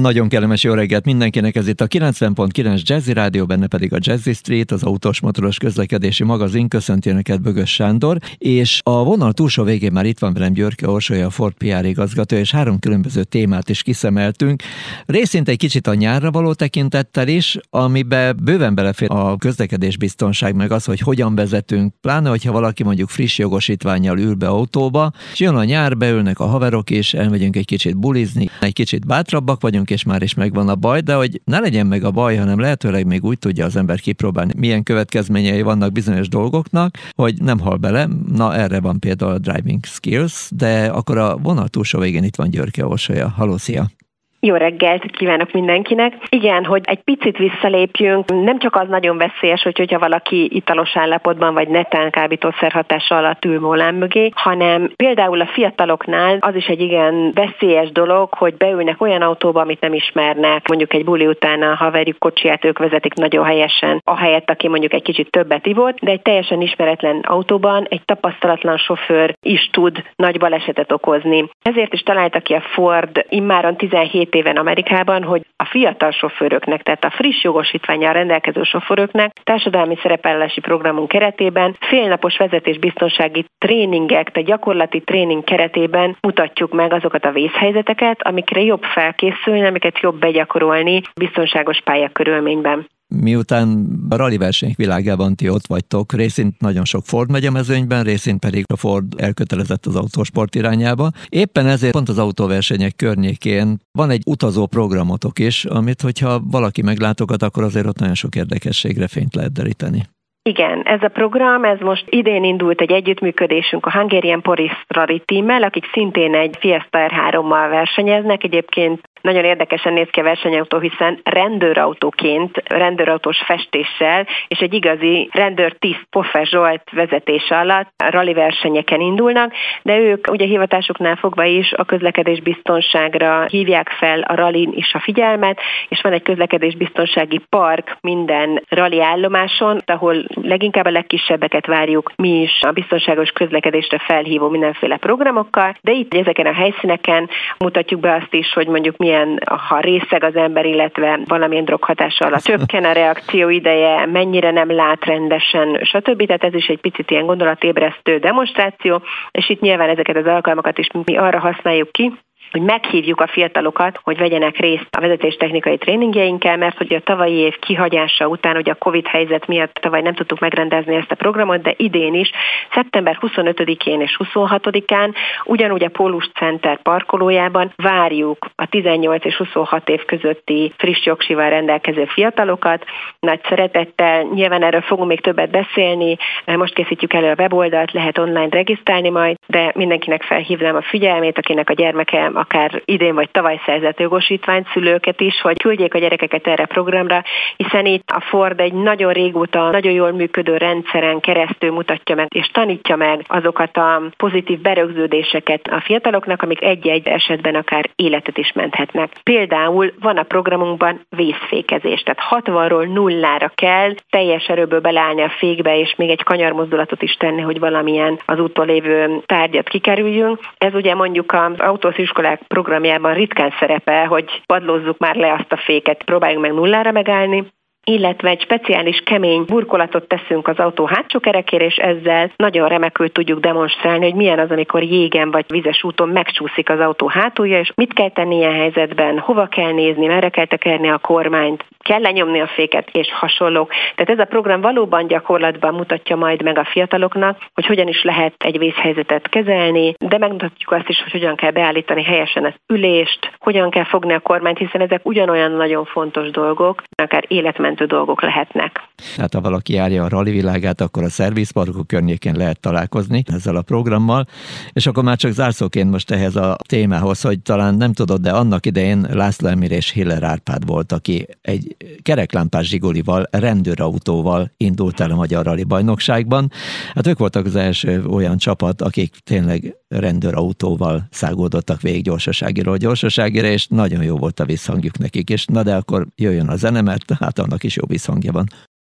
Nagyon kellemes jó reggelt mindenkinek, ez itt a 90.9 Jazzy Rádió, benne pedig a Jazzy Street, az autós motoros közlekedési magazin, köszönti Önöket Bögös Sándor, és a vonal túlsó végén már itt van velem Györke Orsolya, a Ford PR igazgató, és három különböző témát is kiszemeltünk. Részint egy kicsit a nyárra való tekintettel is, amiben bőven belefér a közlekedés biztonság, meg az, hogy hogyan vezetünk, pláne, hogyha valaki mondjuk friss jogosítványjal ül be autóba, és jön a nyár, beülnek a haverok, és elmegyünk egy kicsit bulizni, egy kicsit bátrabbak vagyunk, vagyunk, és már is megvan a baj, de hogy ne legyen meg a baj, hanem lehetőleg még úgy tudja az ember kipróbálni, milyen következményei vannak bizonyos dolgoknak, hogy nem hal bele. Na, erre van például a driving skills, de akkor a vonal túlsó végén itt van Györke Orsolya. Halló, szia! Jó reggelt kívánok mindenkinek. Igen, hogy egy picit visszalépjünk, nem csak az nagyon veszélyes, hogy hogyha valaki italos állapotban vagy netán kábítószer hatása alatt ül volán mögé, hanem például a fiataloknál az is egy igen veszélyes dolog, hogy beülnek olyan autóba, amit nem ismernek, mondjuk egy buli után a haverjuk kocsiját ők vezetik nagyon helyesen, ahelyett, aki mondjuk egy kicsit többet ivott, de egy teljesen ismeretlen autóban egy tapasztalatlan sofőr is tud nagy balesetet okozni. Ezért is találta ki a Ford immáron 17 éven Amerikában, hogy a fiatal sofőröknek, tehát a friss jogosítványjal rendelkező sofőröknek társadalmi szerepellési programunk keretében félnapos vezetésbiztonsági tréningek, tehát gyakorlati tréning keretében mutatjuk meg azokat a vészhelyzeteket, amikre jobb felkészülni, amiket jobb begyakorolni biztonságos pályakörülményben. Miután a rally versenyek világában ti ott vagytok, részint nagyon sok Ford megy a mezőnyben, részint pedig a Ford elkötelezett az autósport irányába. Éppen ezért pont az autóversenyek környékén van egy utazó programotok is, amit hogyha valaki meglátogat, akkor azért ott nagyon sok érdekességre fényt lehet deríteni. Igen, ez a program, ez most idén indult egy együttműködésünk a Hungarian Poris Rally Team-mel, akik szintén egy Fiesta R3-mal versenyeznek. Egyébként nagyon érdekesen néz ki a versenyautó, hiszen rendőrautóként, rendőrautós festéssel és egy igazi rendőrtiszt Poffer Zsolt vezetése alatt a rally versenyeken indulnak, de ők ugye hivatásuknál fogva is a közlekedés biztonságra hívják fel a rallin is a figyelmet, és van egy közlekedésbiztonsági park minden rally állomáson, ahol leginkább a legkisebbeket várjuk mi is a biztonságos közlekedésre felhívó mindenféle programokkal, de itt ezeken a helyszíneken mutatjuk be azt is, hogy mondjuk milyen, ha részeg az ember, illetve valamilyen droghatása alatt csökken a reakció ideje, mennyire nem lát rendesen, stb. Tehát ez is egy picit ilyen gondolatébresztő demonstráció, és itt nyilván ezeket az alkalmakat is mi arra használjuk ki, hogy meghívjuk a fiatalokat, hogy vegyenek részt a vezetéstechnikai tréningjeinkkel, mert hogy a tavalyi év kihagyása után, hogy a Covid helyzet miatt tavaly nem tudtuk megrendezni ezt a programot, de idén is, szeptember 25-én és 26-án ugyanúgy a Pólus Center parkolójában várjuk a 18 és 26 év közötti friss jogsival rendelkező fiatalokat. Nagy szeretettel, nyilván erről fogunk még többet beszélni, most készítjük elő a weboldalt, lehet online regisztrálni majd, de mindenkinek felhívnám a figyelmét, akinek a gyermeke akár idén vagy tavaly szerzett jogosítványt szülőket is, hogy küldjék a gyerekeket erre programra, hiszen itt a Ford egy nagyon régóta, nagyon jól működő rendszeren keresztül mutatja meg és tanítja meg azokat a pozitív berögződéseket a fiataloknak, amik egy-egy esetben akár életet is menthetnek. Például van a programunkban vészfékezés, tehát 60-ról nullára kell teljes erőből beleállni a fékbe, és még egy kanyarmozdulatot is tenni, hogy valamilyen az úton lévő tárgyat kikerüljünk. Ez ugye mondjuk az autós iskolák programjában ritkán szerepel, hogy padlózzuk már le azt a féket, próbáljunk meg nullára megállni, illetve egy speciális kemény burkolatot teszünk az autó hátsó kerekére, és ezzel nagyon remekül tudjuk demonstrálni, hogy milyen az, amikor jégen vagy vizes úton megcsúszik az autó hátulja, és mit kell tenni ilyen helyzetben, hova kell nézni, merre kell tekerni a kormányt, kell lenyomni a féket, és hasonlók. Tehát ez a program valóban gyakorlatban mutatja majd meg a fiataloknak, hogy hogyan is lehet egy vészhelyzetet kezelni, de megmutatjuk azt is, hogy hogyan kell beállítani helyesen az ülést, hogyan kell fogni a kormányt, hiszen ezek ugyanolyan nagyon fontos dolgok, akár életmentő dolgok lehetnek. Hát ha valaki járja a rally világát, akkor a szervizparkok környékén lehet találkozni ezzel a programmal, és akkor már csak zárszóként most ehhez a témához, hogy talán nem tudod, de annak idején László Emir és Hiller Árpád volt, aki egy kereklámpás zsigolival, rendőrautóval indult el a Magyar Rally bajnokságban. Hát ők voltak az első olyan csapat, akik tényleg rendőrautóval szágódottak végig gyorsaságiról gyorsaságére, és nagyon jó volt a visszhangjuk nekik, és na de akkor jöjjön a zene, mert hát annak is jó visszhangja van.